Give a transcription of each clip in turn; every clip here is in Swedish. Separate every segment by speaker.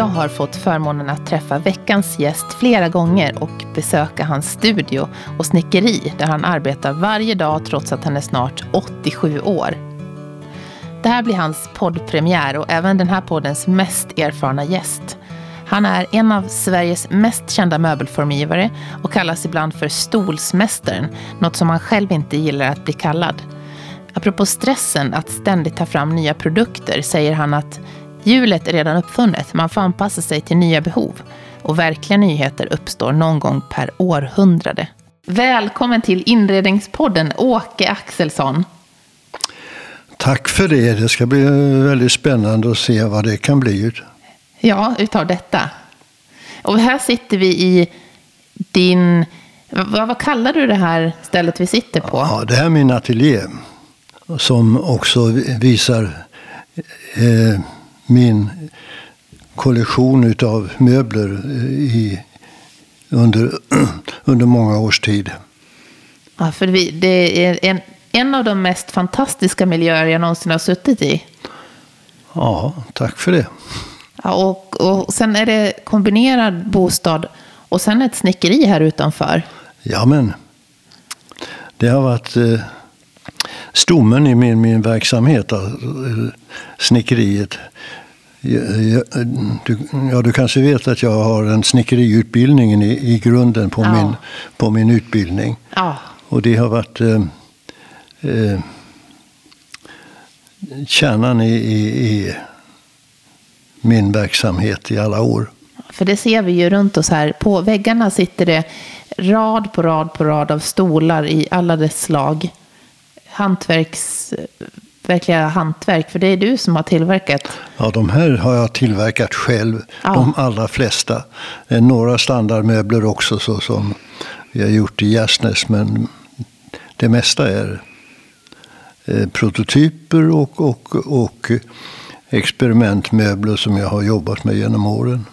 Speaker 1: Jag har fått förmånen att träffa veckans gäst flera gånger och besöka hans studio och snickeri där han arbetar varje dag trots att han är snart 87 år. Det här blir hans poddpremiär och även den här poddens mest erfarna gäst. Han är en av Sveriges mest kända möbelformgivare och kallas ibland för stolsmästaren, något som han själv inte gillar att bli kallad. Apropå stressen att ständigt ta fram nya produkter säger han att hjulet är redan uppfunnet, man får anpassa sig till nya behov och verkliga nyheter uppstår någon gång per århundrade. Välkommen till Inredningspodden, Åke Axelsson.
Speaker 2: Tack för det. Det ska bli väldigt spännande att se vad det kan bli.
Speaker 1: Ja, utav detta. Och här sitter vi i din... Vad, vad kallar du det här stället vi sitter på?
Speaker 2: Ja, det här är min ateljé. Som också visar eh, min kollektion av möbler i, under, under många års tid.
Speaker 1: Ja, för vi, det är en, en av de mest fantastiska miljöer jag någonsin har suttit i.
Speaker 2: Ja, tack för det.
Speaker 1: Ja, och, och sen är det kombinerad bostad och sen ett snickeri här utanför.
Speaker 2: Ja, men det har varit eh, stommen i min, min verksamhet, alltså, snickeriet. Du, ja, du kanske vet att jag har en snickeriutbildning i, i grunden på, ja. min, på min utbildning.
Speaker 1: Ja.
Speaker 2: Och det har varit eh, eh, kärnan i, i, i min verksamhet i alla år.
Speaker 1: För det ser vi ju runt oss här. På väggarna sitter det rad på rad på rad av stolar i alla dess slag. Hantverks, verkliga hantverk, för det är du som har tillverkat.
Speaker 2: Ja, de här har jag tillverkat själv, ja. de allra flesta. Några standardmöbler också, så som vi har gjort i Gärsnäs, men det mesta är eh, prototyper och, och, och experimentmöbler som jag har jobbat med genom åren.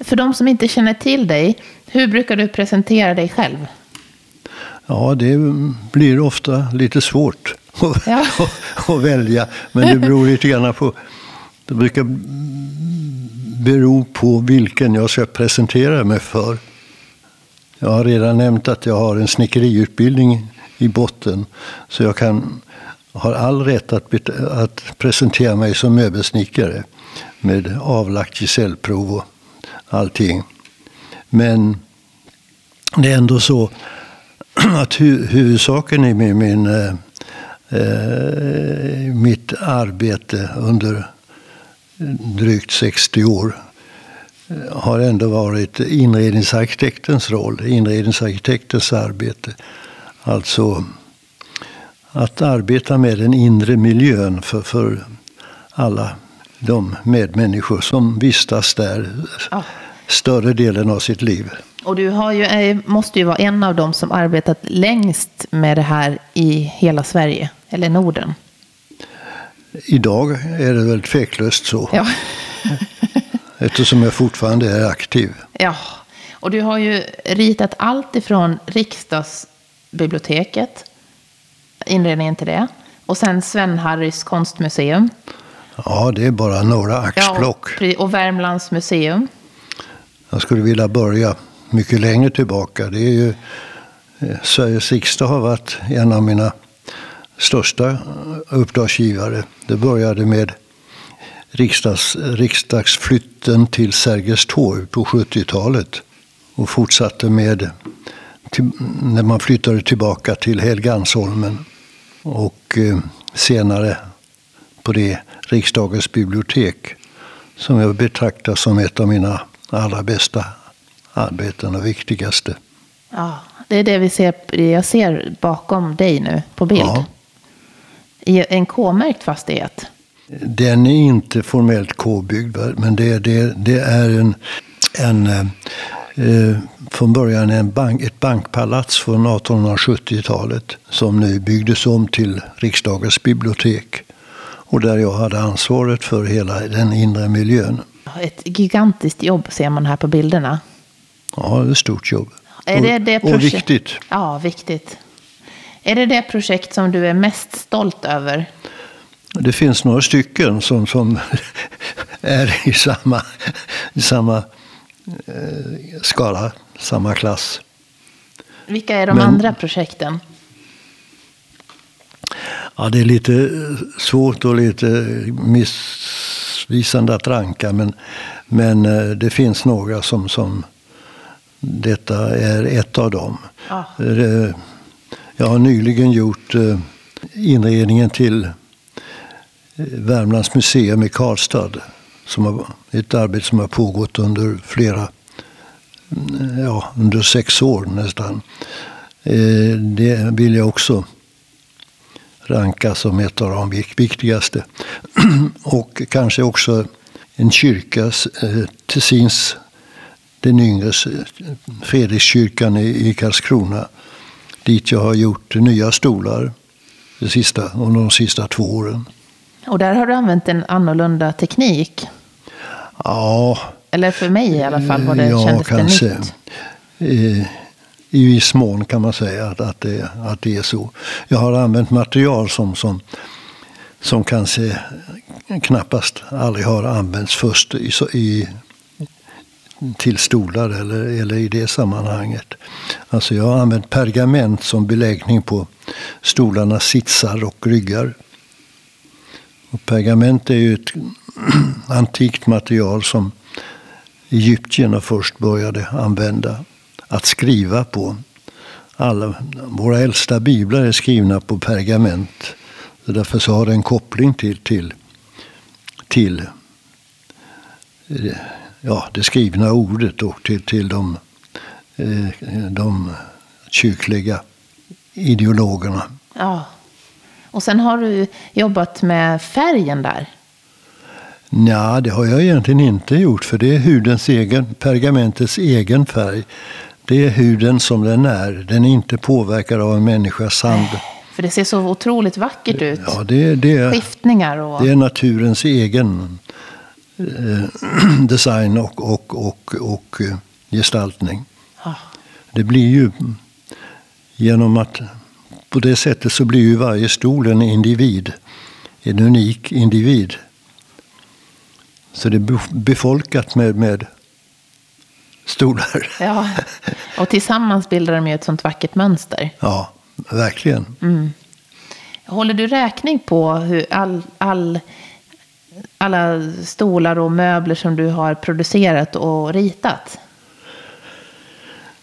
Speaker 1: För de som inte känner till dig, hur brukar du presentera dig själv?
Speaker 2: Ja, det blir ofta lite svårt att, ja. att välja. Men det beror lite grann på... Det brukar bero på vilken jag ska presentera mig för. Jag har redan nämnt att jag har en snickeriutbildning i botten. Så jag kan har all rätt att, att presentera mig som möbelsnickare med avlagt gesällprov och allting. Men det är ändå så att hu huvudsaken i min, min eh, eh mitt arbete under drygt 60 år eh, har ändå varit inredningsarkitektens roll, inredningsarkitektens arbete. Alltså att arbeta med den inre miljön för, för alla de medmänniskor som vistas där ja. större delen av sitt liv.
Speaker 1: Och du har ju, eh, måste ju vara en av dem som arbetat längst med det här i hela Sverige, eller Norden.
Speaker 2: Idag är det väl tveklöst så.
Speaker 1: Ja.
Speaker 2: Eftersom jag fortfarande är aktiv.
Speaker 1: Ja, och du har ju ritat allt ifrån riksdagsbiblioteket inredningen till det. Och sen Sven-Harrys konstmuseum.
Speaker 2: Ja, det är bara några axplock.
Speaker 1: Ja, och Värmlands museum.
Speaker 2: Jag skulle vilja börja mycket längre tillbaka. Det är ju, eh, Sveriges riksdag har varit en av mina största uppdragsgivare. Det började med riksdags, riksdagsflytten till Sergels torg på 70-talet. Och fortsatte med till, när man flyttade tillbaka till Helgansholmen och eh, senare på det riksdagens bibliotek som jag betraktar som ett av mina allra bästa arbeten och viktigaste.
Speaker 1: Ja, det är det vi ser, jag ser bakom dig nu på bild. Ja. I en K-märkt fastighet.
Speaker 2: Den är inte formellt K-byggd, men det, det, det är en, en eh, från början en bank, ett bankpalats från 1870-talet som nu byggdes om till riksdagens bibliotek. Och där jag hade ansvaret för hela den inre miljön.
Speaker 1: Ett gigantiskt jobb ser man här på bilderna.
Speaker 2: Ja, det är ett stort jobb.
Speaker 1: Är det det
Speaker 2: och, och viktigt.
Speaker 1: Ja, viktigt. Är det det projekt som du är mest stolt över?
Speaker 2: Det finns några stycken som, som är i samma, i samma eh, skala, samma klass.
Speaker 1: Vilka är de
Speaker 2: Men-
Speaker 1: andra projekten?
Speaker 2: Ja, det är lite eh, svårt och lite missvisande att ranka. Men, men eh, det finns några som, som detta är ett av dem.
Speaker 1: Ja.
Speaker 2: Eh, Jag har nyligen gjort eh, inredningen till eh, Värmlands museum i Karlstad. Som har, ett arbete som har pågått under flera, mm, ja, under sex år nästan. Det vill jag också ranka som ett av de vik- viktigaste. Och kanske också en kyrka, eh, Tessins, den yngres, eh, Fredrikskyrkan i, Karlskrona. Dit jag har gjort nya stolar det sista, under de sista två åren.
Speaker 1: Och där har du använt en annorlunda teknik.
Speaker 2: Ja,
Speaker 1: Eller för mig i alla fall var det,
Speaker 2: ja
Speaker 1: kändes
Speaker 2: kanske.
Speaker 1: det nytt.
Speaker 2: I, I viss mån kan man säga att, att, det, att det är så. Jag har använt material som, som, som kanske knappast aldrig har använts först i, i, till stolar eller, eller i det sammanhanget. Alltså jag har använt pergament som beläggning på stolarnas sitsar och ryggar. Och pergament är ju ett antikt material som egyptierna först började använda att skriva på. Alla, våra äldsta biblar är skrivna på pergament. Så därför så har det en koppling till, till, till eh, ja, det skrivna ordet och till, till de, eh, de kyrkliga ideologerna.
Speaker 1: Ja. Och sen har du jobbat med färgen där.
Speaker 2: Ja, det har jag egentligen inte gjort för det är hudens egen, pergamentets egen färg. Det är huden som den är. Den är inte påverkad av en människas hand.
Speaker 1: För det ser så otroligt vackert ut.
Speaker 2: Ja, det, det,
Speaker 1: Skiftningar och...
Speaker 2: det är naturens egen design och, och, och, och eh, gestaltning.
Speaker 1: Ja.
Speaker 2: Det blir ju genom att på det sättet så blir ju varje stol en individ. En unik individ. Så det är bef- befolkat med, med stolar.
Speaker 1: ja. Och tillsammans bildar de ju ett sånt vackert mönster.
Speaker 2: Ja, verkligen.
Speaker 1: Håller du räkning på hur all, all, alla stolar och möbler som du har producerat och ritat?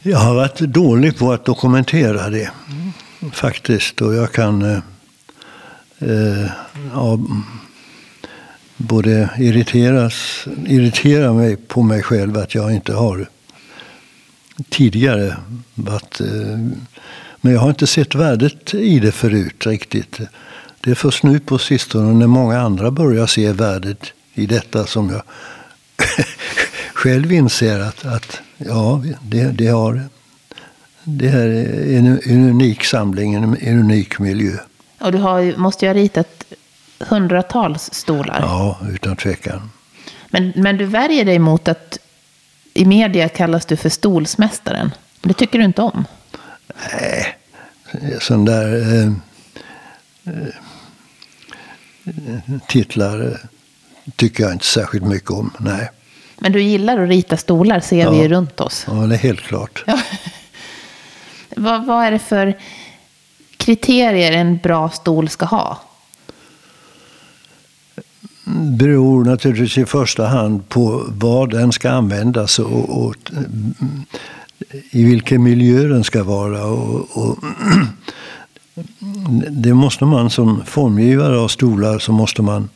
Speaker 2: Jag har varit dålig på att dokumentera det. Faktiskt. Och jag kan eh, eh, ja, både irriteras, irritera mig på mig själv att jag inte har tidigare varit... Eh, men jag har inte sett värdet i det förut riktigt. Det är först nu på sistone när många andra börjar se värdet i detta som jag själv inser att, att ja, det, det, har, det här är en, en unik samling, en, en unik miljö.
Speaker 1: Och du har, måste ju ha ritat hundratals stolar.
Speaker 2: Ja, utan tvekan.
Speaker 1: Men, men du värjer dig mot att i media kallas du för stolsmästaren. Det tycker du inte om.
Speaker 2: Sån där eh, eh, titlar eh, tycker jag inte särskilt mycket om. Nej,
Speaker 1: Men du gillar att rita stolar, ser vi
Speaker 2: Ja.
Speaker 1: ju runt oss.
Speaker 2: ja, det är helt klart.
Speaker 1: Vad, vad är det för kriterier en bra stol ska ha?
Speaker 2: beror naturligtvis i första hand på vad den ska användas och, och mm, i vilken miljö den ska vara. Och, och det måste man som formgivare av stolar så måste man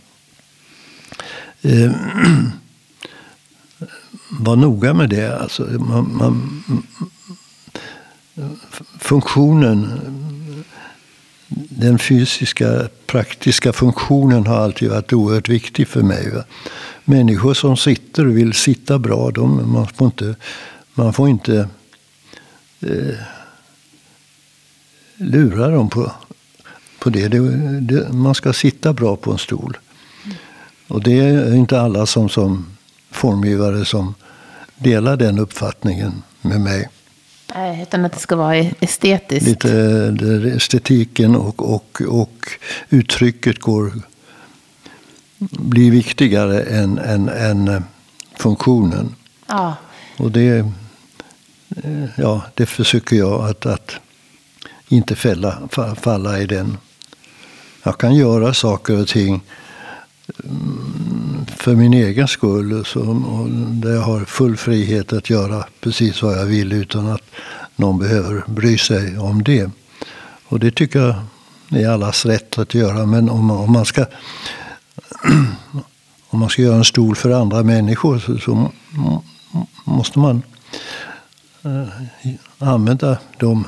Speaker 2: eh, vara noga med det. Alltså, man, man, funktionen den fysiska, praktiska funktionen har alltid varit oerhört viktig för mig. Va? Människor som sitter och vill sitta bra, de, man får inte, man får inte eh, lura dem på, på det. Det, det. Man ska sitta bra på en stol. Och det är inte alla som, som formgivare som delar den uppfattningen med mig.
Speaker 1: Nej, utan att det ska vara estetiskt.
Speaker 2: Lite estetiken och, och, och uttrycket går blir viktigare än, än, än eh, funktionen.
Speaker 1: Ja.
Speaker 2: Och det, eh, ja, det försöker jag att, att inte fälla, falla i den. Jag kan göra saker och ting mm, för min egen skull. Där jag har full frihet att göra precis vad jag vill utan att någon behöver bry sig om det. Och det tycker jag är allas rätt att göra. Men om, om man ska om man ska göra en stol för andra människor så, så måste man eh, använda de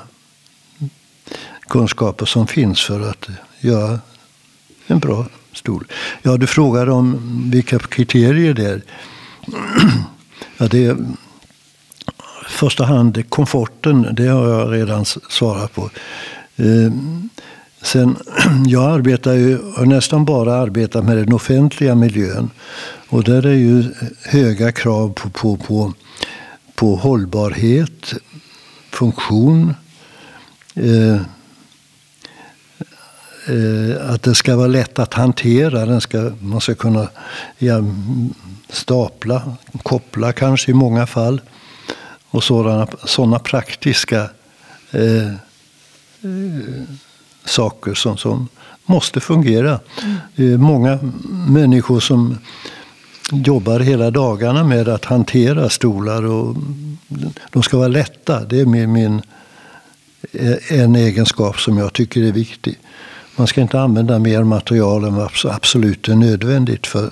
Speaker 2: kunskaper som finns för att göra en bra stol. Ja, du frågade om vilka kriterier det är. Ja, det är i första hand komforten, det har jag redan svarat på. Ehm, sen, jag arbetar ju, har nästan bara arbetat med den offentliga miljön. Och där är ju höga krav på, på, på, på hållbarhet, funktion, eh, eh, att det ska vara lätt att hantera. Den ska, man ska kunna ja, stapla, koppla kanske i många fall. Och sådana, sådana praktiska eh, eh, saker som, som måste fungera. Mm. många människor som jobbar hela dagarna med att hantera stolar. och De ska vara lätta. Det är min, min en egenskap som jag tycker är viktig. Man ska inte använda mer material än vad absolut är nödvändigt för,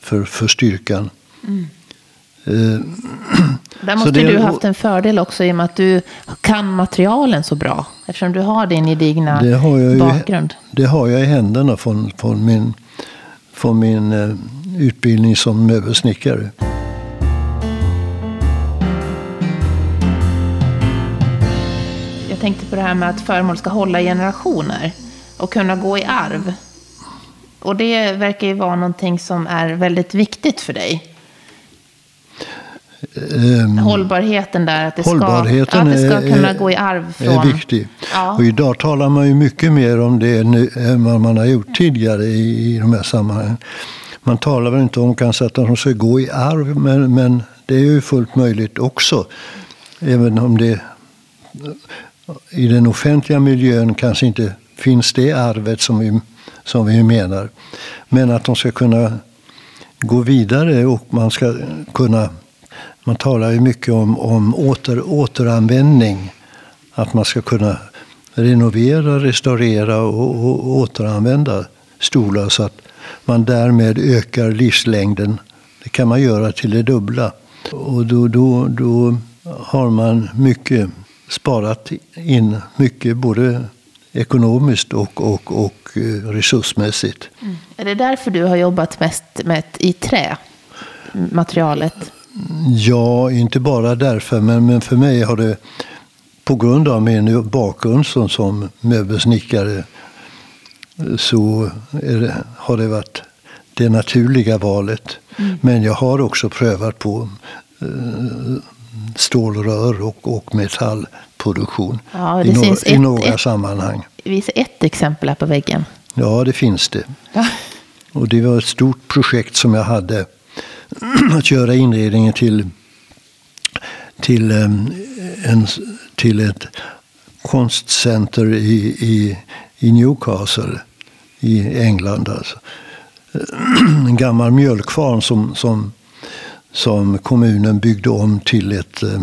Speaker 2: för, för styrkan. Mm.
Speaker 1: Uh, Där måste det, du haft en fördel också i och med att du kan materialen så bra. Eftersom du har din gedigna det har jag bakgrund.
Speaker 2: det har jag i händerna från, från min, från min uh, utbildning som möbelsnickare.
Speaker 1: Jag tänkte på det här med att föremål ska hålla generationer och kunna gå i arv. Och det verkar ju vara någonting som är väldigt viktigt för dig. Um, hållbarheten där, att det hållbarheten ska, att det ska är, kunna gå i arv från...
Speaker 2: är viktig. Ja. Och idag talar man ju mycket mer om det nu än vad man har gjort tidigare i, i de här sammanhangen. Man talar väl inte om kanske att de ska gå i arv, men, men det är ju fullt möjligt också. Även om det i den offentliga miljön kanske inte finns det arvet som vi, som vi menar. Men att de ska kunna gå vidare och man ska kunna... Man talar ju mycket om, om åter, återanvändning. Att man ska kunna renovera, restaurera och, och återanvända stolar så att man därmed ökar livslängden. Det kan man göra till det dubbla. Och då, då, då har man mycket sparat in mycket både ekonomiskt och, och, och eh, resursmässigt.
Speaker 1: Mm. Är det därför du har jobbat mest med i trä, materialet?
Speaker 2: Ja, inte bara därför, men, men för mig har det på grund av min bakgrund som, som möbelsnickare så det, har det varit det naturliga valet. Mm. Men jag har också prövat på eh, stålrör och, och metallproduktion ja, i, ett, i några ett, sammanhang.
Speaker 1: Visa ett exempel här på väggen.
Speaker 2: Ja, det finns det. Ja. Och det var ett stort projekt som jag hade. Att göra inredningen till, till, en, till ett konstcenter i, i, i Newcastle i England. Alltså. En gammal mjölkfarm som, som som kommunen byggde om till ett eh,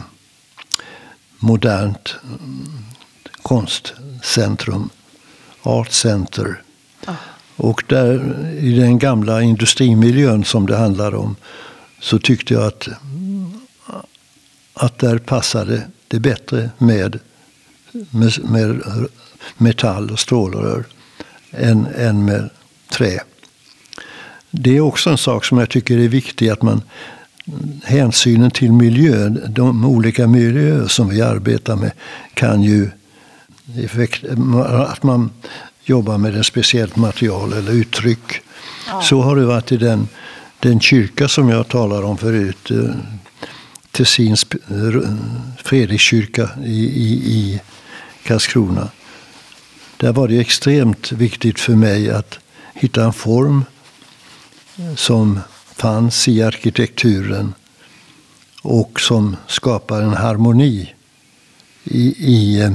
Speaker 2: modernt mm, konstcentrum, Art Center. Ah. Och där, i den gamla industrimiljön som det handlar om så tyckte jag att, att där passade det bättre med, med, med metall och strålrör än, än med trä. Det är också en sak som jag tycker är viktig att man hänsynen till miljön, de olika miljöer som vi arbetar med kan ju att man jobbar med ett speciellt material eller uttryck. Ja. Så har det varit i den, den kyrka som jag talade om förut. Eh, Tessins eh, Fredrikskyrka i, i, i Karlskrona. Där var det extremt viktigt för mig att hitta en form som fanns i arkitekturen och som skapar en harmoni i, i eh,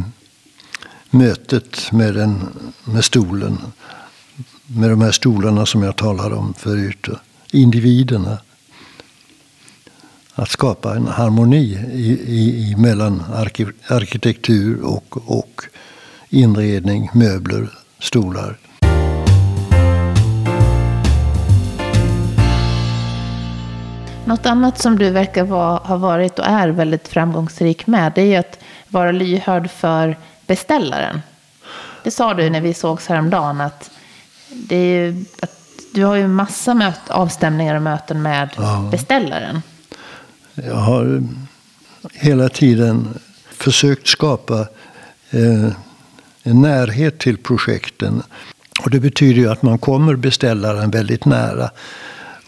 Speaker 2: mötet med, den, med stolen. Med de här stolarna som jag talade om förut. Individerna. Att skapa en harmoni i, i, mellan arkitektur och, och inredning, möbler, stolar.
Speaker 1: Något annat som du verkar vara, ha varit och är väldigt framgångsrik med, det är att vara lyhörd för beställaren. Det sa du när vi sågs häromdagen, att, det är, att du har ju massa möt, avstämningar och möten med ja. beställaren.
Speaker 2: Jag har hela tiden försökt skapa eh, en närhet till projekten. Och det betyder ju att man kommer beställaren väldigt nära.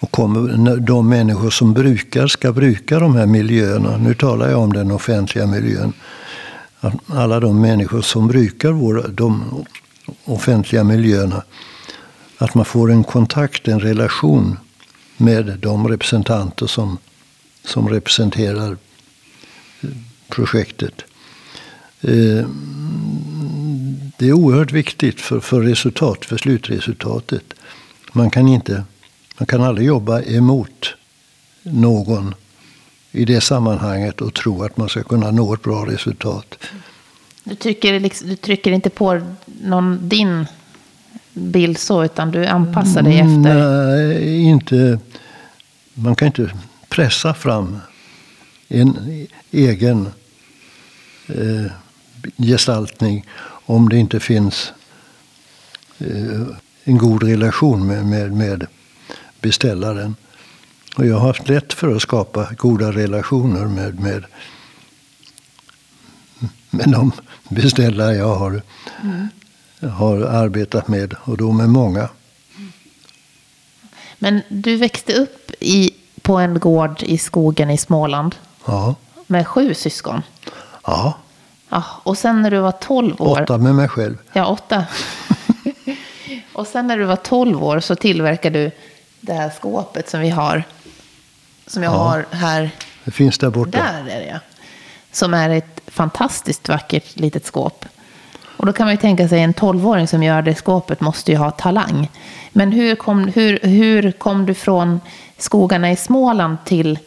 Speaker 2: Och kommer, de människor som brukar ska bruka de här miljöerna. Nu talar jag om den offentliga miljön. Alla de människor som brukar våra, de offentliga miljöerna. Att man får en kontakt, en relation med de representanter som, som representerar projektet. Eh, det är oerhört viktigt för, för resultat, för slutresultatet. Man kan, inte, man kan aldrig jobba emot någon i det sammanhanget och tro att man ska kunna nå ett bra resultat.
Speaker 1: Du, tycker, liksom, du trycker inte på någon, din bild så, utan du anpassar dig efter?
Speaker 2: Nej, inte. Man kan inte pressa fram en egen eh, gestaltning om det inte finns eh, en god relation med, med, med beställaren. Och jag har haft lätt för att skapa goda relationer med, med, med de beställare jag har, mm. har arbetat med. Och då med många.
Speaker 1: Men du växte upp i, på en gård i skogen i Småland.
Speaker 2: Ja.
Speaker 1: Med sju syskon.
Speaker 2: Ja.
Speaker 1: Ja, och sen när du var 12 år.
Speaker 2: Åtta med mig själv.
Speaker 1: Ja, åtta. och sen när du var 12 år så tillverkade du det här skåpet som vi har. Som jag ja, har här.
Speaker 2: Det finns där borta.
Speaker 1: Där är det ja. Som är ett fantastiskt vackert litet skåp. Och då kan man ju tänka sig en 12-åring som gör det skåpet måste ju ha talang. Men hur kom, hur, hur kom du från skogarna i Småland till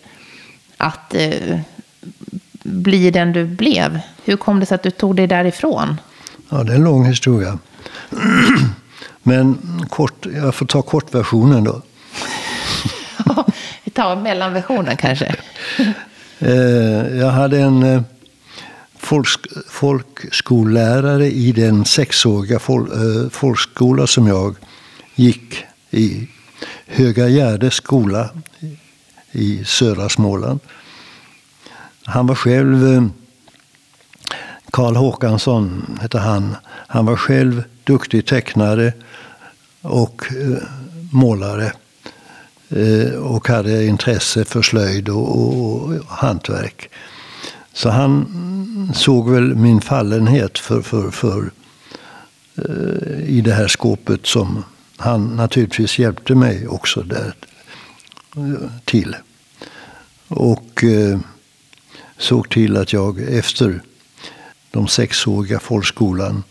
Speaker 1: att eh, bli den du blev? Hur kom det sig att du tog dig därifrån?
Speaker 2: Ja, det är en lång historia. Men kort, jag får ta kortversionen då.
Speaker 1: vi tar mellanversionen kanske.
Speaker 2: Eh, jag hade en eh, folk, folkskollärare i den sexåriga folk, eh, folkskola som jag gick i. Höga Gärde skola i södra Småland. Han var själv Karl Håkansson hette han. Han var själv duktig tecknare och målare. Eh, och hade intresse för slöjd och, och, och, hantverk. Så han såg väl min fallenhet för, för, för eh, i det här skåpet som han naturligtvis hjälpte mig också där eh, till. Och eh, såg till att jag efter de sexåriga folkskolan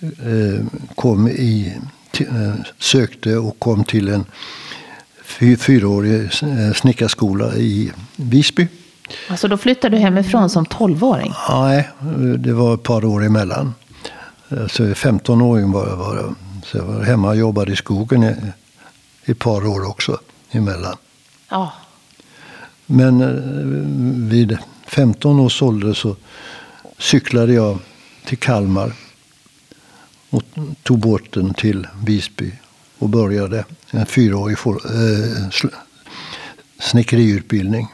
Speaker 2: eh, kom i, eh, sökte och kom till en fyraårig eh, snickarskola i Visby.
Speaker 1: Alltså då flyttade du hemifrån som tolvåring?
Speaker 2: Nej, det var ett par år emellan. Så 15-åring var jag. Var, så jag var hemma och jobbade i skogen i, i ett par år också emellan.
Speaker 1: Ja.
Speaker 2: Men vid 15 års ålder så cyklade jag till Kalmar och tog båten till Visby och började en fyraårig eh, snickeriutbildning.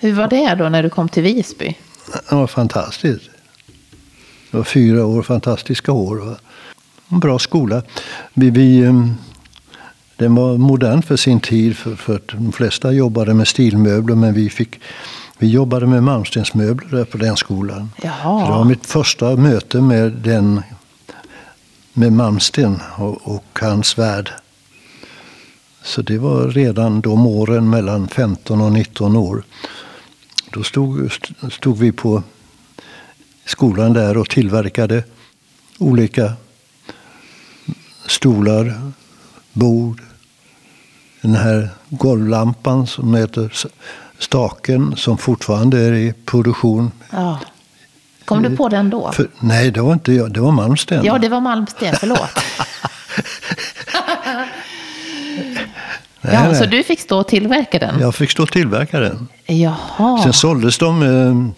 Speaker 1: Hur var det då när du kom till Visby?
Speaker 2: Det var fantastiskt. Det var fyra år, fantastiska år. En bra skola. Vi, vi, ehm, den var modern för sin tid, för, för att de flesta jobbade med stilmöbler, men vi fick vi jobbade med malmstensmöbler på den skolan.
Speaker 1: Jaha.
Speaker 2: det var mitt första möte med, den, med Malmsten och, och hans värld. Så det var redan de åren mellan 15 och 19 år. Då stod, stod vi på skolan där och tillverkade olika stolar, bord, den här golvlampan som heter Staken som fortfarande är i produktion.
Speaker 1: Ja. Kom du på den då?
Speaker 2: För, nej, det var inte jag. Det var Malmsten.
Speaker 1: Ja, det var Malmsten. Förlåt.
Speaker 2: Nej,
Speaker 1: ja,
Speaker 2: nej.
Speaker 1: Så du fick stå och tillverka den?
Speaker 2: Jag fick stå och tillverka den.
Speaker 1: Jaha.
Speaker 2: Sen såldes de eh,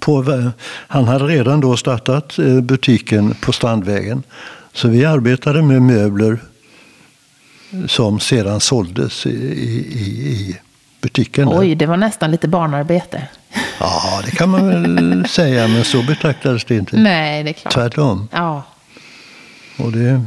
Speaker 2: på, han hade redan då startat eh, butiken på Strandvägen. Så vi arbetade med möbler som sedan såldes i, i, i butiken.
Speaker 1: Oj, det var nästan lite barnarbete.
Speaker 2: Ja, det kan man väl säga, men så betraktades det inte.
Speaker 1: Nej, det är klart.
Speaker 2: Tvärtom.
Speaker 1: Ja.
Speaker 2: Och det,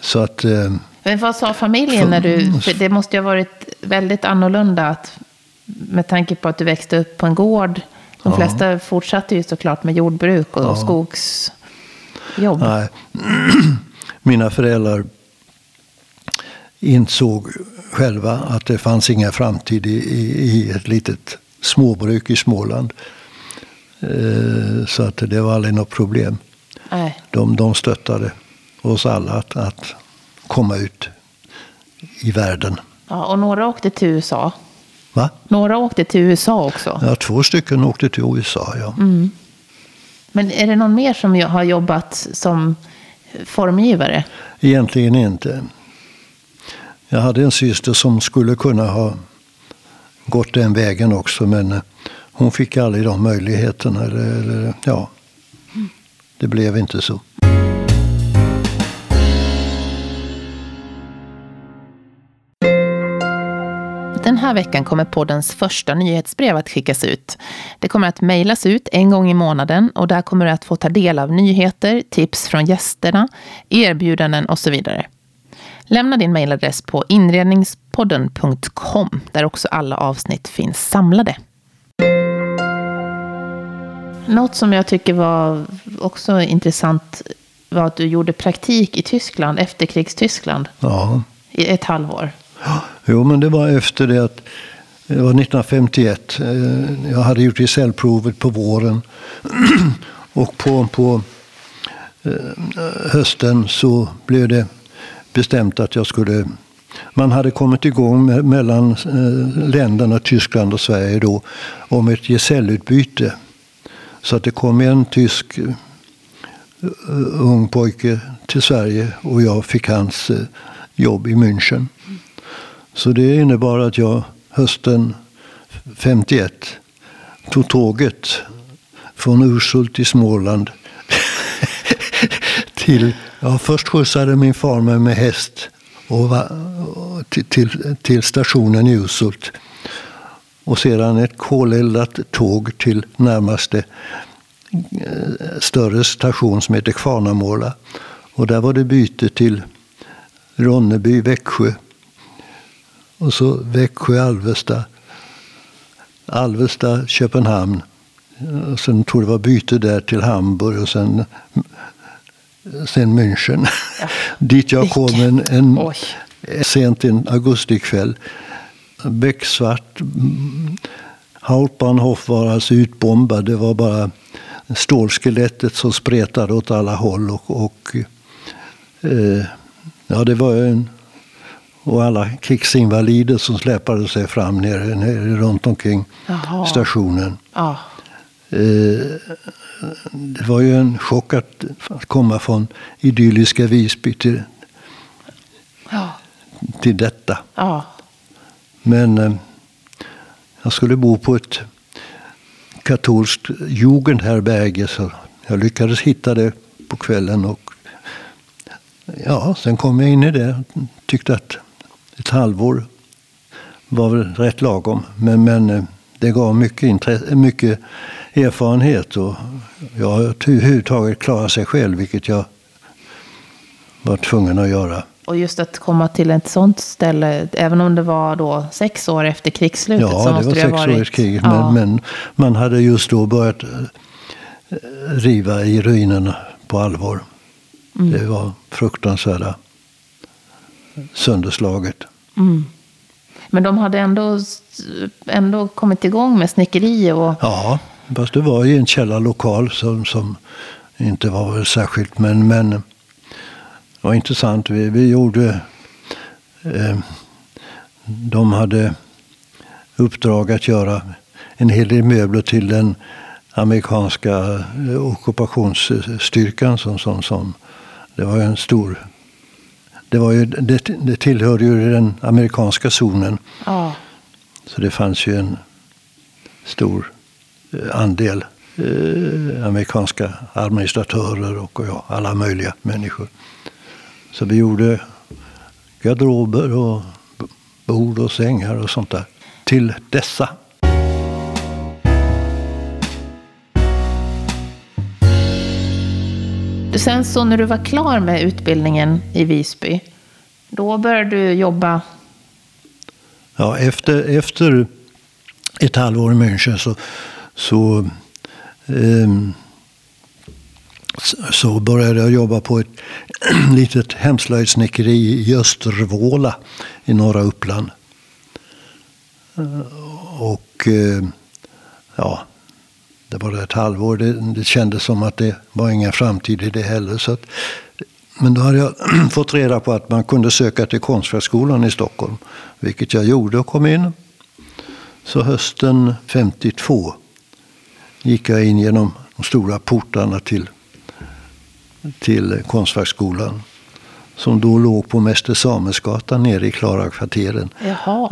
Speaker 2: så att, eh,
Speaker 1: Men vad sa familjen när du... För det måste ju ha varit väldigt annorlunda att, med tanke på att du växte upp på en gård. De
Speaker 2: Ja.
Speaker 1: flesta fortsatte ju såklart med jordbruk och
Speaker 2: Ja.
Speaker 1: skogsjobb.
Speaker 2: nej. Mina föräldrar insåg själva att det fanns ingen framtid i, i, i ett litet småbruk i Småland. Eh, Så att det var aldrig något problem.
Speaker 1: Nej.
Speaker 2: De, de stöttade oss alla att, att komma ut i världen.
Speaker 1: Ja, och några åkte till USA.
Speaker 2: Va?
Speaker 1: Några åkte till USA också.
Speaker 2: Ja, två stycken åkte till USA. Ja.
Speaker 1: Men är det någon mer som har jobbat som formgivare?
Speaker 2: Egentligen inte. Jag hade en syster som skulle kunna ha gått den vägen också, men eh, hon fick aldrig de möjligheterna. Eller, eller, ja, det blev inte så.
Speaker 1: Den här veckan kommer poddens första nyhetsbrev att skickas ut. Det kommer att mejlas ut en gång i månaden och där kommer du att få ta del av nyheter, tips från gästerna, erbjudanden och så vidare. Lämna din mejladress på inredningspodden.com där också alla avsnitt finns samlade. Något som jag tycker var också intressant var att du gjorde praktik i Tyskland, efterkrigstyskland,
Speaker 2: Ja.
Speaker 1: i ett halvår.
Speaker 2: Jo, men det var efter det att det var 1951. Eh, jag hade gjort gesällprovet på våren. Och på, på eh, hösten så blev det bestämt att jag skulle... Man hade kommit igång med, mellan eh, länderna Tyskland och Sverige då om ett gesällutbyte. Så att det kom en tysk eh, ung pojke till Sverige och jag fick hans eh, jobb i München. Så det innebar att jag hösten 51 tog tåget från Urshult i Småland till, ja först skjutsade min far mig med häst och va, till, till, till stationen i Urshult. Och sedan ett koleldat tåg till närmaste eh, större station som heter Kvarnamåla. Och där var det byte till Ronneby, Växjö. Och så Växjö, Alvesta. Alvesta, Köpenhamn. Och sen tror jag det var byte där till Hamburg och sen, sen München. Dit jag kom en, en
Speaker 1: Oj.
Speaker 2: sent en augustikväll. Becksvart. Hauptbahnhof var alltså utbombad. Det var bara stålskelettet som spretade åt alla håll. Och, och eh, ja, det var en, och alla krigsinvalider som släpade sig fram nere, nere runt omkring
Speaker 1: Jaha.
Speaker 2: stationen.
Speaker 1: Ja.
Speaker 2: Eh, det var ju en chock att, komma från idylliska Visby till,
Speaker 1: Ja.
Speaker 2: till detta.
Speaker 1: Ja.
Speaker 2: Men eh, jag skulle bo på ett katolskt jugendherberge så jag lyckades hitta det på kvällen. Och, ja, sen kom jag in i det och tyckte att ett halvår var väl rätt lagom. Men, men eh, det gav mycket, intresse, mycket erfarenhet och jag har överhuvudtaget klarat sig själv, vilket jag var tvungen att göra.
Speaker 1: Och just att komma till ett sånt ställe, även om det var då sex år efter krigsslutet.
Speaker 2: Ja,
Speaker 1: så
Speaker 2: det
Speaker 1: måste
Speaker 2: var
Speaker 1: det ha
Speaker 2: sex år
Speaker 1: varit,
Speaker 2: efter kriget.
Speaker 1: Ja.
Speaker 2: Men, men man hade just då börjat eh, riva i ruinerna på allvar.
Speaker 1: Mm.
Speaker 2: Det var fruktansvärda sönderslaget.
Speaker 1: Men de hade ändå, ändå kommit igång med snickeri och...
Speaker 2: Ja, fast det var i en källarlokal som, som inte var särskilt, men, men det var intressant. Vi, vi gjorde, eh, de hade uppdrag att göra en hel del möbler till den amerikanska eh, ockupationsstyrkan. Som, som, som, det var ju en stor... Det, var ju, det, det tillhörde ju den amerikanska zonen.
Speaker 1: Ja.
Speaker 2: Så det fanns ju en stor eh, andel eh, amerikanska administratörer och ja, alla möjliga människor. Så vi gjorde garderober och bord och sängar och sånt där till dessa.
Speaker 1: Sen så när du var klar med utbildningen i Visby, då började du jobba...
Speaker 2: Ja, efter, efter ett halvår i München så, så, ehm, så började jag jobba på ett litet hemslöjdssnickeri i Östervåla i norra Uppland. Eh, och eh, ja, det var ett halvår. Det, det kändes som att det var ingen framtid i det heller. Så att, men då hade jag fått reda på att man kunde söka till Konstfackskolan i Stockholm. Vilket jag gjorde och kom in. Så hösten 52 gick jag in genom de stora portarna till, till Konstfackskolan. Som då låg på Mäster Samuelsgatan nere i Klarakvarteren.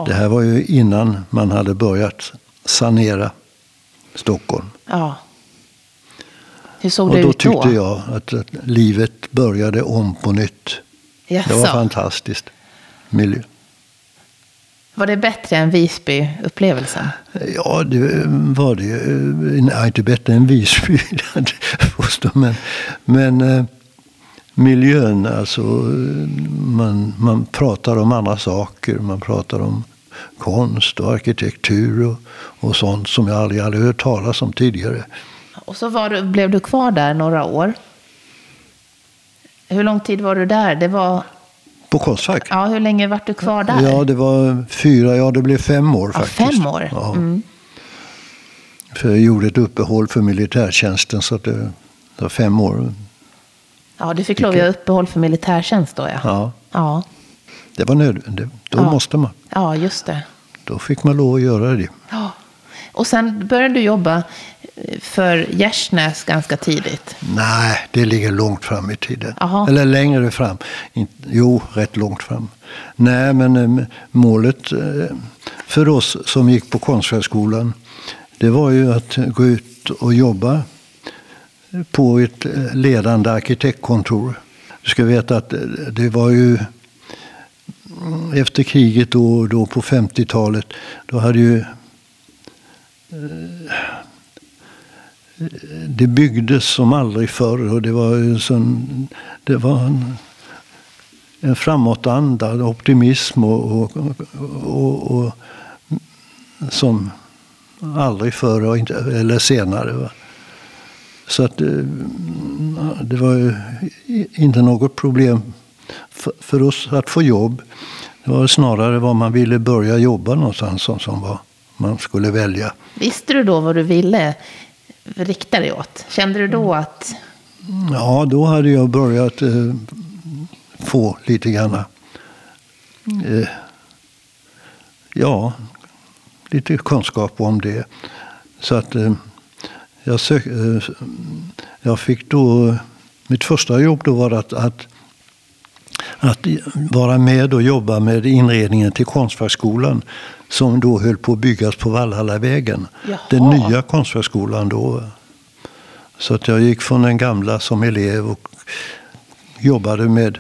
Speaker 2: Det här var ju innan man hade börjat sanera Stockholm.
Speaker 1: Ja. Hur såg
Speaker 2: Och
Speaker 1: det
Speaker 2: då
Speaker 1: ut då?
Speaker 2: tyckte jag att, att livet började om på nytt. Det var fantastiskt. Miljö.
Speaker 1: Var det bättre än Visby-upplevelsen?
Speaker 2: Ja, det var det ju. Nej, inte bättre än Visby. men, men eh, miljön, alltså. eh, Man, man pratar om andra saker. Man pratar om konst och arkitektur och, och sånt som jag aldrig hade hört talas om tidigare.
Speaker 1: Och så var blev du kvar där några år. Hur lång tid var du där? Det var,
Speaker 2: På Konstfack?
Speaker 1: ja, hur länge var du kvar där?
Speaker 2: Ja, det var fyra, ja det blev fem år
Speaker 1: Ja,
Speaker 2: faktiskt.
Speaker 1: fem år?
Speaker 2: Ja.
Speaker 1: Mm.
Speaker 2: För jag gjorde ett uppehåll för militärtjänsten så att det var fem år.
Speaker 1: Ja, du fick lov att göra uppehåll för militärtjänst då ja.
Speaker 2: Ja,
Speaker 1: Ja,
Speaker 2: det var nödvändigt. Då
Speaker 1: Ja.
Speaker 2: måste man.
Speaker 1: ja just det.
Speaker 2: Då fick man lov att göra det.
Speaker 1: Ja. Och sen började du jobba eh, för Gärsnäs ganska tidigt.
Speaker 2: Nej, det ligger långt fram i tiden.
Speaker 1: Jaha.
Speaker 2: Eller längre fram. Jo, rätt långt fram. Nej, men eh, målet eh, för oss som gick på Konstfackskolan det var ju att gå ut och jobba på ett ledande arkitektkontor. Du ska veta att det var ju Mm, efter kriget då, då på 50-talet, då hade ju eh, det byggdes som aldrig förr och det var en sån, det var en, en framåtanda, optimism och, och, och, och som aldrig förr och inte, eller senare. Va? Så att eh, det var ju inte något problem för, oss att få jobb. Det var snarare var man ville börja jobba någonstans som, som var, man skulle välja.
Speaker 1: Visste du då vad du ville rikta dig åt? Kände du då att...
Speaker 2: Ja, då hade jag börjat eh, få lite grann. Eh, ja, lite kunskap om det. Så att eh, jag, sök, eh, jag fick då, mitt första jobb då var att, att, att vara med och jobba med inredningen till Konstfackskolan som då höll på att byggas på Valhallavägen.
Speaker 1: Jaha.
Speaker 2: Den nya Konstfackskolan då. Så att jag gick från den gamla som elev och jobbade med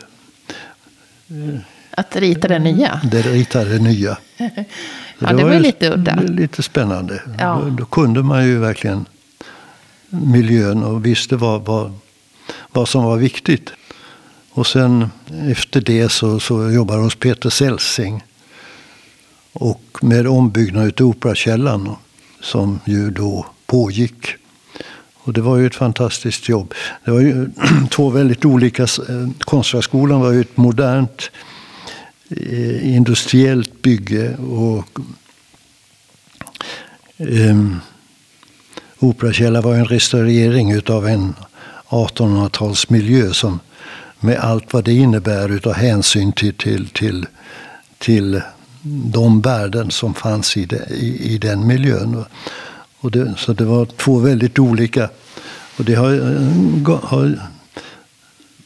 Speaker 1: Att rita det nya?
Speaker 2: det ritade nya. Så
Speaker 1: Ja, det var ju lite udda.
Speaker 2: Lite spännande.
Speaker 1: Ja.
Speaker 2: Då, då kunde man ju verkligen miljön och visste vad, vad, vad som var viktigt. Och sen efter det så, så jobbade jag hos Peter Celsing. Och med ombyggnad av Operakällaren som ju då pågick. Och det var ju ett fantastiskt jobb. Det var ju två väldigt olika. eh, Konstfackskolan var ju ett modernt eh, industriellt bygge. och eh, Operakällaren var en restaurering utav en 1800-talsmiljö som med allt vad det innebär utav hänsyn till, till, till, till de värden som fanns i, det, i, i den miljön. Och det, så det var två väldigt olika. Och det har, eh, har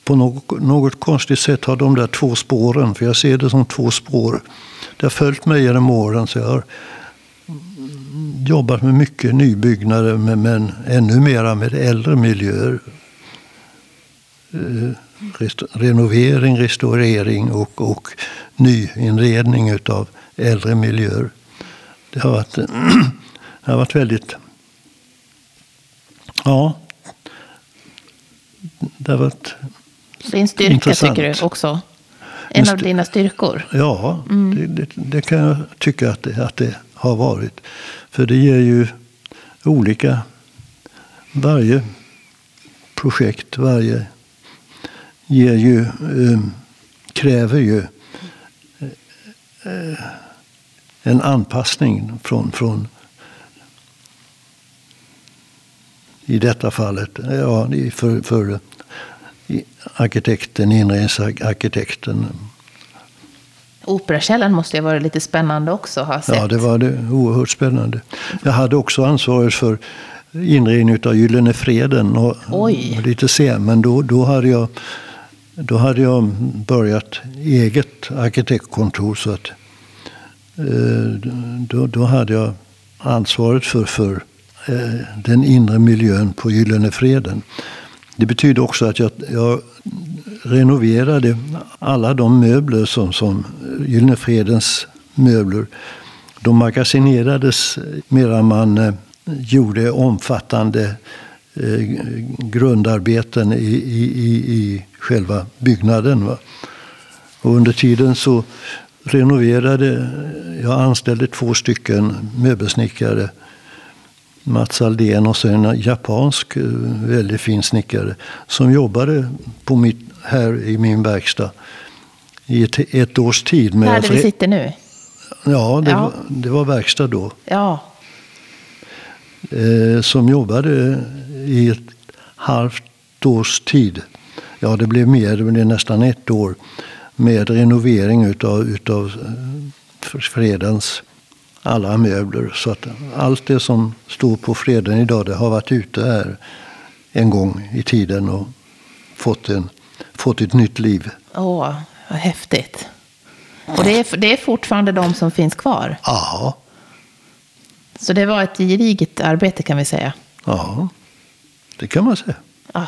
Speaker 2: på något, något, konstigt sätt har de där två spåren, för jag ser det som två spår. Det har följt mig genom åren. Så jag har jobbat med mycket nybyggnader, men, men ännu mera med äldre miljöer. Eh, Renovering, restaurering och, och nyinredning av äldre miljöer. Det har varit, det har varit väldigt... Ja. Det har varit
Speaker 1: är en styrka intressant. tycker du också? En av dina styrkor?
Speaker 2: Ja, mm. det, det, det, kan jag tycka att det, att det har varit. För det ger ju olika... Varje projekt, varje ger ju, eh, kräver ju eh, en anpassning från, från i detta fallet, ja, för, för arkitekten, inredningsarkitekten.
Speaker 1: Operakällan måste ju ha varit lite spännande också ha sett.
Speaker 2: Ja, det var det. Oerhört spännande. Jag hade också ansvaret för inredning av Gyllene Freden. Och,
Speaker 1: Oj.
Speaker 2: Lite sen, men då, då hade jag då hade jag börjat eget arkitektkontor. Så att, eh, då, då hade jag ansvaret för, för eh, den inre miljön på Gyllene Freden. Det betyder också att jag, jag renoverade alla de möbler som, som Gyllene Fredens möbler. De magasinerades medan man eh, gjorde omfattande grundarbeten i, i, i, i själva byggnaden. Va? Och under tiden så renoverade, jag anställde två stycken möbelsnickare. Mats Aldén och så en japansk eh, väldigt fin snickare som jobbade på mitt, här i min verkstad i ett, ett års tid.
Speaker 1: Med här där vi sitter nu?
Speaker 2: Ja, det, ja. Var, det var verkstad då.
Speaker 1: Ja.
Speaker 2: Eh, som jobbade i ett halvt års tid. Ja, det blev mer, det blev nästan ett år med renovering utav, utav eh, Fredens alla möbler. Så att allt det som står på Freden idag det har varit ute här en gång i tiden och fått, en, fått ett nytt liv.
Speaker 1: Åh, vad häftigt. Och det är, det är fortfarande de som finns kvar?
Speaker 2: Ja.
Speaker 1: Så det var ett gediget arbete kan vi säga?
Speaker 2: Ja, det kan man säga.
Speaker 1: Ja,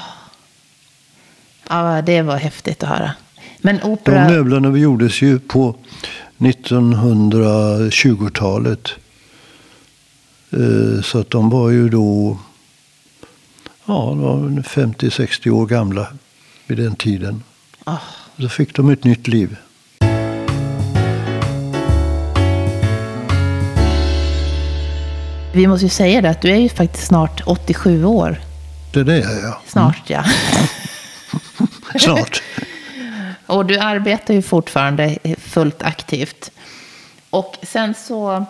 Speaker 1: ja det var häftigt att höra. Men opera...
Speaker 2: De möblerna gjordes ju på 1920-talet. Eh, så att de var ju då ja, 50-60 år gamla vid den tiden.
Speaker 1: Oh.
Speaker 2: Så fick de ett nytt liv.
Speaker 1: Vi måste ju säga det att du är ju faktiskt snart 87 år.
Speaker 2: Det är det jag är.
Speaker 1: Snart ja.
Speaker 2: snart.
Speaker 1: Och du arbetar ju fortfarande fullt aktivt. Och sen så...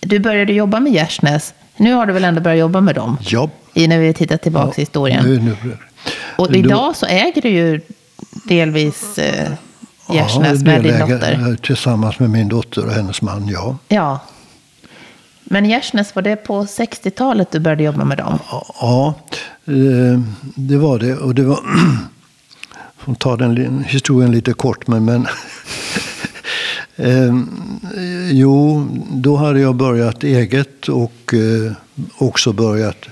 Speaker 1: Du började jobba med Gärsnäs. Nu har du väl ändå börjat jobba med dem?
Speaker 2: Ja.
Speaker 1: I när vi tittar tillbaka ja, i historien.
Speaker 2: Nu, nu.
Speaker 1: Och idag så äger du ju delvis eh, Gärsnäs ja, med din dotter.
Speaker 2: Tillsammans med min dotter och hennes man, ja.
Speaker 1: Ja. Men Gärsnäs, var det på 60-talet du började jobba med dem?
Speaker 2: Ja, eh, det var det. Och det var... får ta den historien lite kort, men... men eh, jo, då hade jag börjat eget och eh, också börjat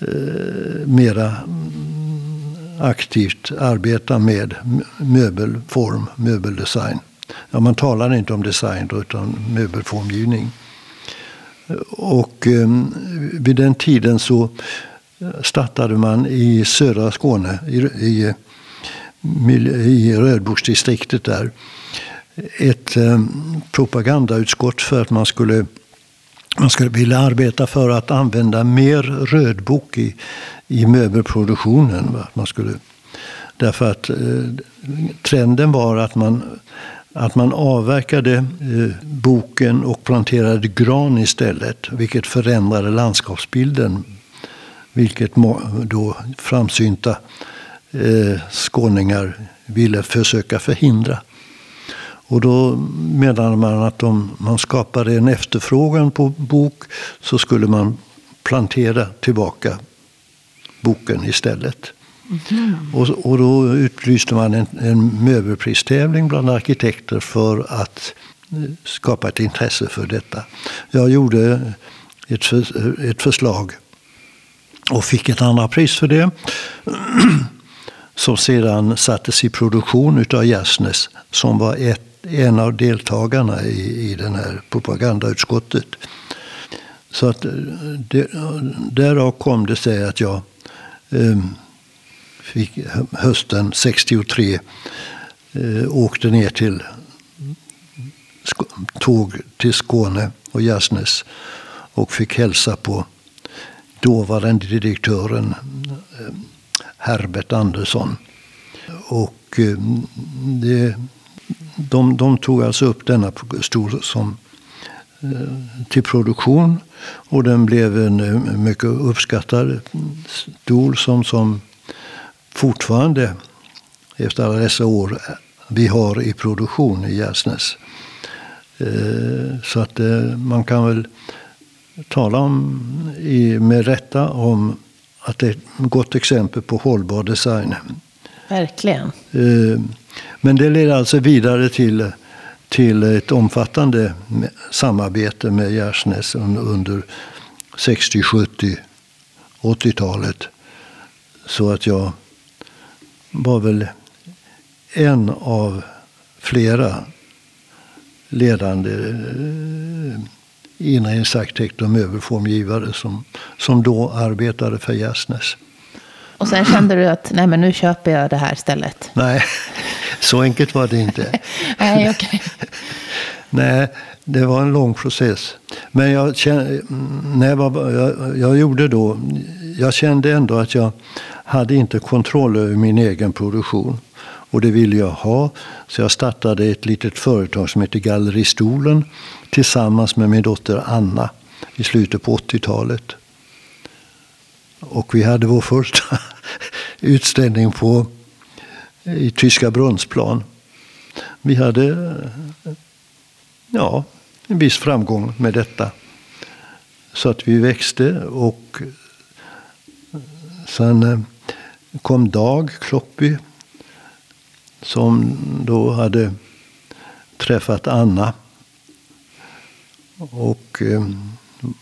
Speaker 2: eh, mera mm, aktivt arbeta med möbelform, möbeldesign. Ja, man talar inte om design då, utan möbelformgivning. Och ehm, vid den tiden så eh, startade man i södra Skåne, i, i i Rödboksdistriktet där ett ehm, propagandautskott för att man skulle, man skulle vilja arbeta för att använda mer rödbok i, i möbelproduktionen. Man skulle, Därför att eh, trenden var att man, att man avverkade eh, boken och planterade gran istället. Vilket förändrade landskapsbilden. Vilket då framsynta eh, skåningar ville försöka förhindra. Och då menade man att om man skapade en efterfrågan på bok så skulle man plantera tillbaka boken istället. Mm. Och, och då utlyste man en, en möbelpristävling bland arkitekter för att eh, skapa ett intresse för detta. Jag gjorde ett, för, ett förslag och fick ett andra pris för det. Som sedan sattes i produktion av Gärsnäs som var ett, en av deltagarna i, i den här propagandautskottet. Så att eh, det, därav kom det sig att jag eh, fick, hösten 63 eh, åkte ner till tåg till Skåne och Gärsnäs och fick hälsa på dåvarande direktören eh, Herbert Andersson. Och eh, det, de, de tog alltså upp denna stol som, eh, till produktion och den blev en eh, mycket uppskattad stol som, som fortfarande efter alla dessa år vi har i produktion i Gärsnäs. Så att man kan väl tala om med rätta om att det är ett gott exempel på hållbar design.
Speaker 1: Verkligen.
Speaker 2: Eh, men det leder alltså vidare till, till ett omfattande samarbete med Gärsnäs under 60, 70, 80-talet. Så att jag var väl en av flera ledande eh, inredningsarkitekt och möbelformgivare som, som då arbetade för Gärsnäs.
Speaker 1: Och sen kände du att nej men nu köper jag det här stället?
Speaker 2: Nej, så enkelt var det inte.
Speaker 1: nej, okay.
Speaker 2: nej, det var en lång process. Men jag, kände, mm, när jag, var, jag, jag gjorde då, jag kände ändå att jag hade inte kontroll över min egen produktion. Och det ville jag ha. Så jag startade ett litet företag som heter Galleristolen tillsammans med min dotter Anna i slutet på 80-talet. Och vi hade vår första utställning på, i tyska Brunnsplan. Vi hade eh, ja, en viss framgång med detta. Så att vi växte och eh, sen eh, kom Dag Kloppy som då hade träffat Anna och eh,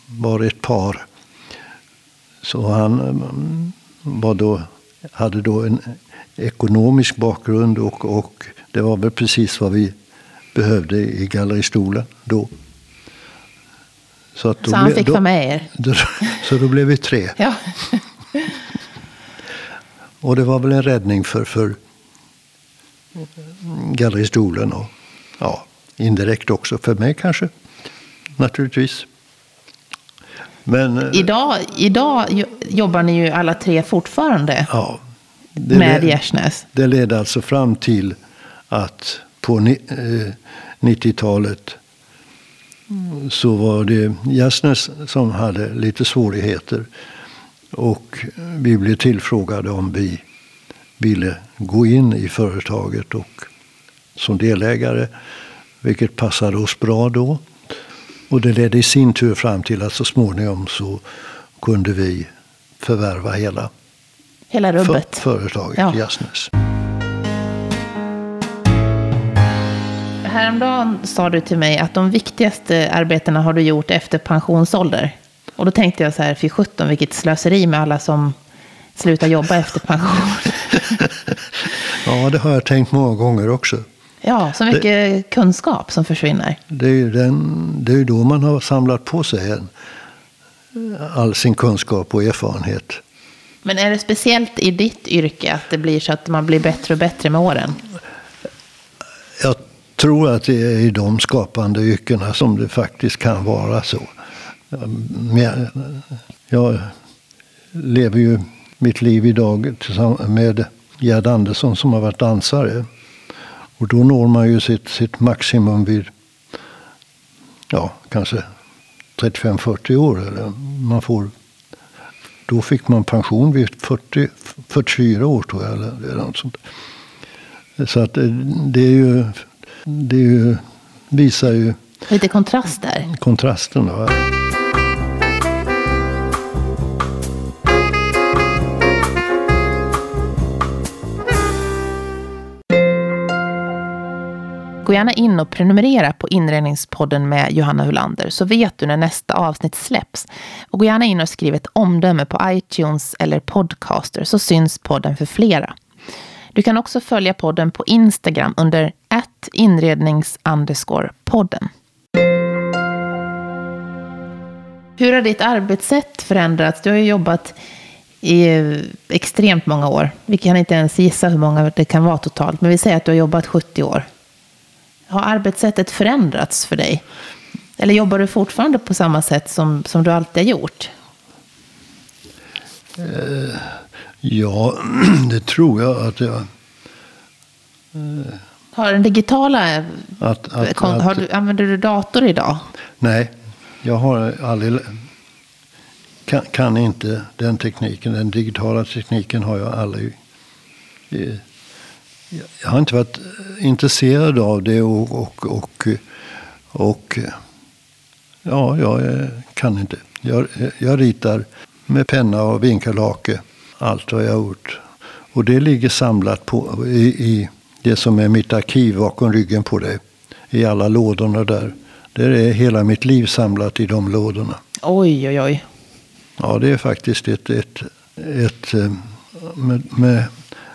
Speaker 2: var ett par. Så han mm, var då, hade då en ekonomisk bakgrund och, och det var väl precis vad vi behövde i Galleristolen då.
Speaker 1: Så, så han ble, fick då, vara med er?
Speaker 2: Då, så då blev vi tre.
Speaker 1: Ja.
Speaker 2: och det var väl en räddning för, för Galleristolen och ja, indirekt också för mig kanske. Naturligtvis.
Speaker 1: Men, eh, idag, idag jobbar ni ju alla tre fortfarande
Speaker 2: ja,
Speaker 1: med Gärsnäs.
Speaker 2: Det ledde alltså fram till att på 90-talet eh, så var det Gärsnäs som hade lite svårigheter. Och vi blev tillfrågade om vi ville gå in i företaget och som delägare. Vilket passade oss bra då. Och det ledde i sin tur fram till att så småningom så kunde vi förvärva hela,
Speaker 1: hela rubbet.
Speaker 2: För, företaget ja. Jassnäs.
Speaker 1: Häromdagen sa du till mig att de viktigaste arbetena har du gjort efter pensionsålder. Och då tänkte jag så här, fy sjutton vilket slöseri med alla som slutar jobba efter pension.
Speaker 2: ja, det har jag tänkt många gånger också.
Speaker 1: Ja, så mycket det, kunskap som försvinner.
Speaker 2: Det är ju den, det är då man har samlat på sig en, all sin kunskap och erfarenhet.
Speaker 1: Men är det speciellt i ditt yrke att det blir så att man blir bättre och bättre med åren?
Speaker 2: Jag tror att det är i de skapande yrkena som det faktiskt kan vara så. Ehm, jag lever ju mitt liv idag med Gerd Andersson som har varit dansare. Och då når man ju sitt, sitt maximum vid ja, kanske 35-40 år. Eller man får, då fick man pension vid 40, 44 år tror jag. Eller, eller något sånt. Så att eh, det är ju, det ju, visar ju
Speaker 1: Lite kontrast där.
Speaker 2: kontrasten. Va?
Speaker 1: Gå gärna in och prenumerera på Inredningspodden med Johanna Hulander så vet du när nästa avsnitt släpps. Och gå gärna in och skriv ett omdöme på iTunes eller Podcaster så syns podden för flera. Du kan också följa podden på Instagram under inrednings podden. Hur har ditt arbetssätt förändrats? Du har ju jobbat i extremt många år. Vi kan inte ens gissa hur många det kan vara totalt, men vi säger att du har jobbat 70 år. Har arbetssättet förändrats för dig? Eller jobbar du fortfarande på samma sätt som, som du alltid har gjort?
Speaker 2: Eh, ja, det tror jag att jag...
Speaker 1: Eh, Eh, har den digitala... Att, att, har du, använder du dator idag?
Speaker 2: Nej, jag har aldrig... Kan, kan, inte den tekniken. Den digitala tekniken har jag aldrig... Eh, jag har inte varit intresserad av det och, och, och, och ja, jag kan inte. Jag, jag ritar med penna och vinkelhake. Allt vad jag har gjort. Och det ligger samlat på, i, i det som är mitt arkiv bakom ryggen på dig. I alla lådorna där. Det är hela mitt liv samlat i de lådorna.
Speaker 1: Oj, oj, oj.
Speaker 2: Ja, det är faktiskt ett, ett, ett eh, med, med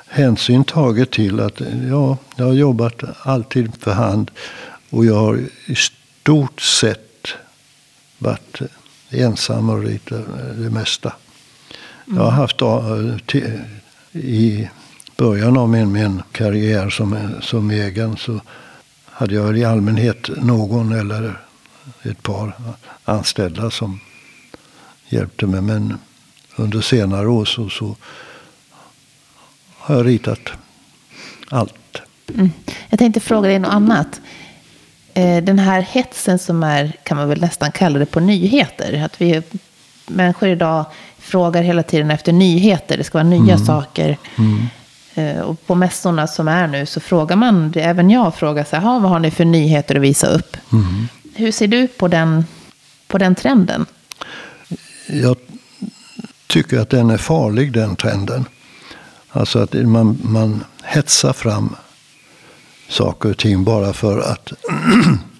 Speaker 2: hänsyn taget till att ja, jag har jobbat alltid för hand. Och jag har i stort sett varit ensam och ritat det mesta. Jag har haft i början av min, min karriär som, som egen så hade jag i allmänhet någon eller ett par anställda som hjälpte mig. Men under senare år så, så har jag ritat allt.
Speaker 1: Mm. Jag tänkte fråga dig något annat. Eh, den här hetsen som är, kan man väl nästan kalla det, på nyheter. Att vi människor idag frågar hela tiden efter nyheter. Det ska vara nya mm. saker. Mm. Eh, och på mässorna som är nu så frågar man, även jag frågar så här, vad har ni för nyheter att visa upp? Mm. Hur ser du på den, på den trenden?
Speaker 2: Jag tycker att den är farlig, den trenden. Alltså att man, man hetsar fram saker och ting bara för att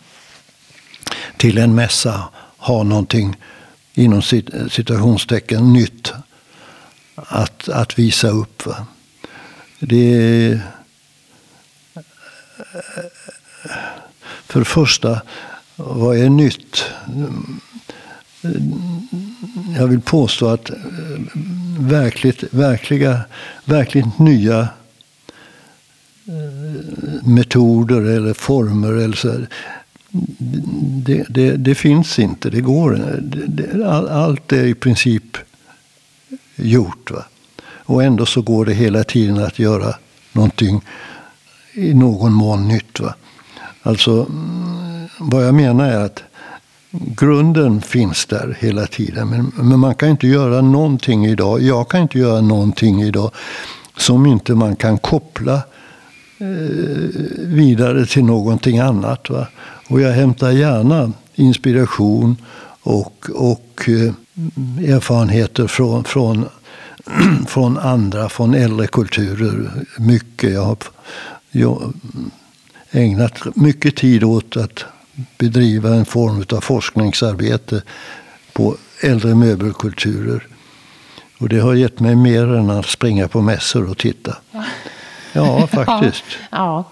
Speaker 2: till en mässa ha någonting inom citationstecken nytt att, att visa upp. Va? Det är, för det första, vad är nytt? Jag vill påstå att verkligt, verkliga, verkligt nya eh, metoder eller former eller så det, det, det, finns inte, det går inte. Allt är i princip gjort. Va? Och ändå så går det hela tiden att göra någonting i någon mån nytt. Va? Alltså, mm, vad jag menar är att grunden finns där hela tiden. Men, men man kan inte göra någonting idag. Jag kan inte göra någonting idag som inte man kan koppla eh, vidare till någonting annat. Va? Och jag hämtar gärna inspiration och, och eh, erfarenheter från, från, från andra, från äldre kulturer. Mycket. Jag har jag ägnat mycket tid åt att bedriva en form av forskningsarbete på äldre möbelkulturer. Och det har gett mig mer än att springa på mässor och titta. Ja, faktiskt. ja.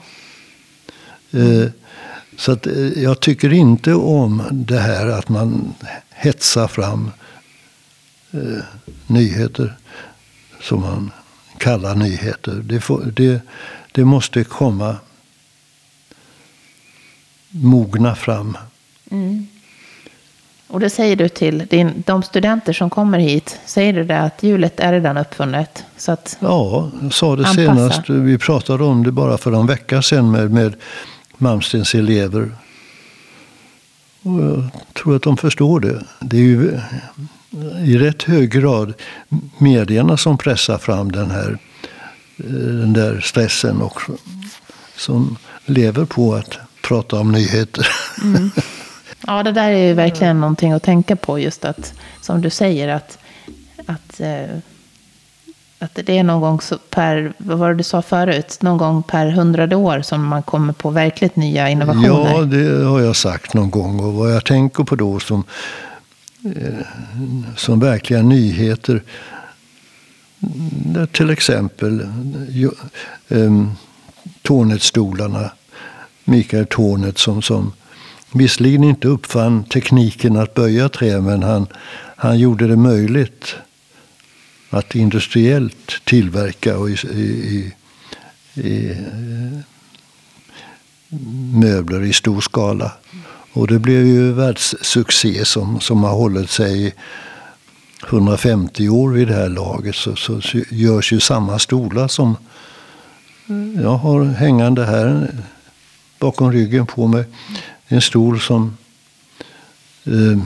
Speaker 2: Eh, så att, eh, jag tycker inte om det här att man hetsar fram eh, nyheter som man kallar nyheter. Det, får, det, det måste komma mogna fram. Mm.
Speaker 1: Och det säger du till din, de studenter som kommer hit. Säger du det att hjulet är redan uppfunnet? Så att
Speaker 2: Ja, jag sa det
Speaker 1: Anpassa.
Speaker 2: senast. Vi pratade om det bara för en vecka sedan med, med Malmstens elever. Och jag tror att de förstår det. Det är ju i rätt hög grad medierna som pressar fram den här eh, den där stressen och som lever på att prata om nyheter.
Speaker 1: Ja, det där är ju verkligen någonting att tänka på. Just att, som du säger, att, att, eh, att det är någon gång per, vad var det du sa förut, någon gång per hundrade år som man kommer på verkligt nya innovationer.
Speaker 2: Ja, det har jag sagt någon gång. Och vad jag tänker på då som, Eh, som verkliga nyheter. Där till exempel ehm, Tornetstolarna. Mikael Tornet som, som visserligen inte uppfann tekniken att böja trä. Men han, han gjorde det möjligt att industriellt tillverka och i, i, i, i eh, möbler i stor skala. Och det blev ju världssuccé som, som har hållit sig i 150 år vid det här laget. Så, så görs ju samma stolar som jag har hängande här bakom ryggen på mig. En stol som... Eh,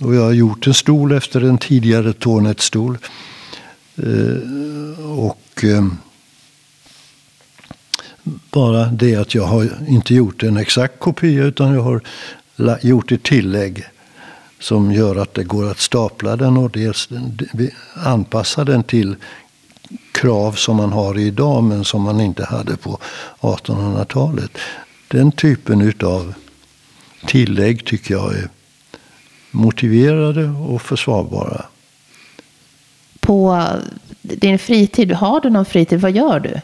Speaker 2: och jag har gjort en stol efter en tidigare Tornet-stol. Eh, och... Eh, bara det att jag har inte gjort en exakt kopia utan jag har gjort ett tillägg som gör att det går att stapla den och dels anpassa den till krav som man har idag men som man inte hade på 1800-talet. Den typen av tillägg tycker jag är motiverade och försvarbara.
Speaker 1: På din fritid, har du någon fritid? Vad gör du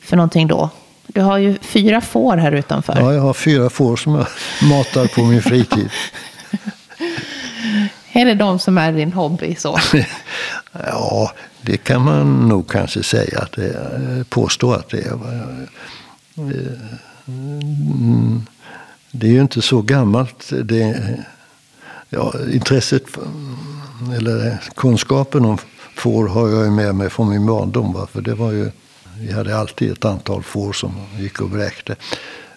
Speaker 1: för någonting då? Du har ju fyra får här utanför.
Speaker 2: Ja, jag har fyra får som jag matar på min fritid.
Speaker 1: Är det de som är din hobby? så?
Speaker 2: Ja, det kan man nog kanske säga att det är, påstå att det är. Mm, Det är ju inte så gammalt. Det, ja, intresset, eller kunskapen om får har jag ju med mig från min barndom. För det var ju, vi hade alltid ett antal får som gick och bräkte.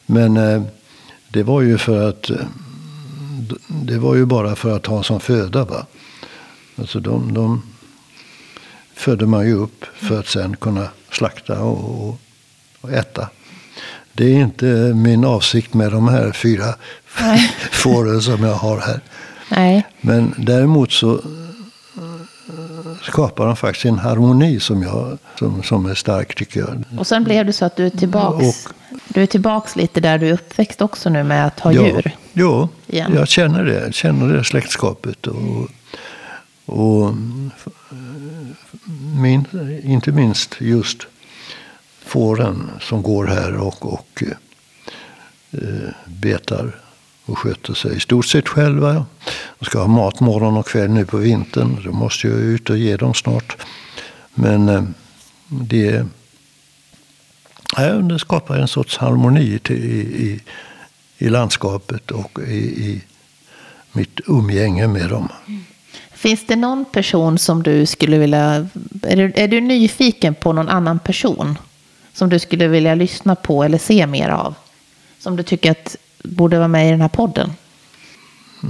Speaker 2: Men eh, det var ju för att, eh, det var ju bara för att ha som föda. Va? Alltså de, de födde man ju upp för att sen kunna slakta och, och, och äta. Det är inte min avsikt med de här fyra fåren som jag har här.
Speaker 1: Nej.
Speaker 2: Men däremot så skapar de faktiskt en harmoni som, jag, som, som är stark tycker jag.
Speaker 1: Och sen blev det så att du är tillbaks,
Speaker 2: Och-
Speaker 1: du är tillbaks lite där du är uppväxt också nu med att ha
Speaker 2: ja,
Speaker 1: djur.
Speaker 2: Ja,
Speaker 1: Igen.
Speaker 2: jag känner det. Jag känner det släktskapet. Och, och min, inte minst just fåren som går här och, och eh, betar och sköter sig i stort sett själva. De ska ha mat morgon och kväll nu på vintern. Då måste jag ut och ge dem snart. Men eh, det, det skapar en sorts harmoni i, i, i landskapet och i, i mitt umgänge med dem.
Speaker 1: Finns det någon person som du skulle vilja... Är du, är du nyfiken på någon annan person som du skulle vilja lyssna på eller se mer av? Som du tycker att borde vara med i den här podden?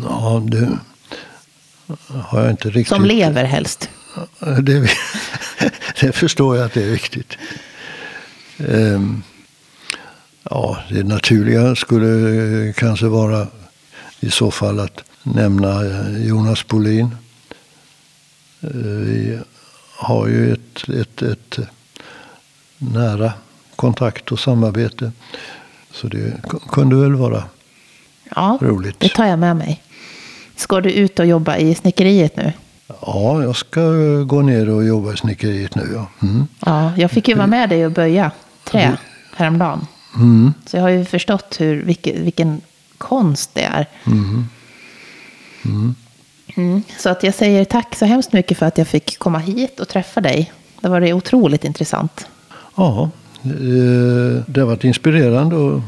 Speaker 2: Ja, det har jag inte riktigt...
Speaker 1: Som lever helst.
Speaker 2: Det, det förstår jag att det är viktigt. Ehm, Ja, det naturliga skulle kanske vara i så fall att nämna eh, Jonas Bolin. Eh, Vi har ju ett, ett, ett nära kontakt och samarbete. Så det kunde väl vara
Speaker 1: Ja,
Speaker 2: roligt.
Speaker 1: det tar jag med mig. Ska du ut och jobba i snickeriet nu?
Speaker 2: Ja, jag ska gå ner och jobba i snickeriet nu. Ja. Mm.
Speaker 1: Ja, jag fick ju vara med dig och böja trä häromdagen.
Speaker 2: Mm.
Speaker 1: Så jag har ju förstått hur, vilken, vilken konst det är. Mm. Så att jag säger tack så hemskt mycket för att jag fick komma hit och träffa dig. Det var det otroligt intressant.
Speaker 2: Ja, det har varit inspirerande att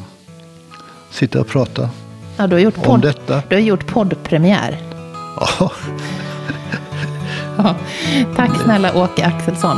Speaker 2: sitta och prata
Speaker 1: Ja, du, har gjort
Speaker 2: om detta.
Speaker 1: du har gjort poddpremiär.
Speaker 2: Ja.
Speaker 1: Ja. Tack snälla Åke Axelsson.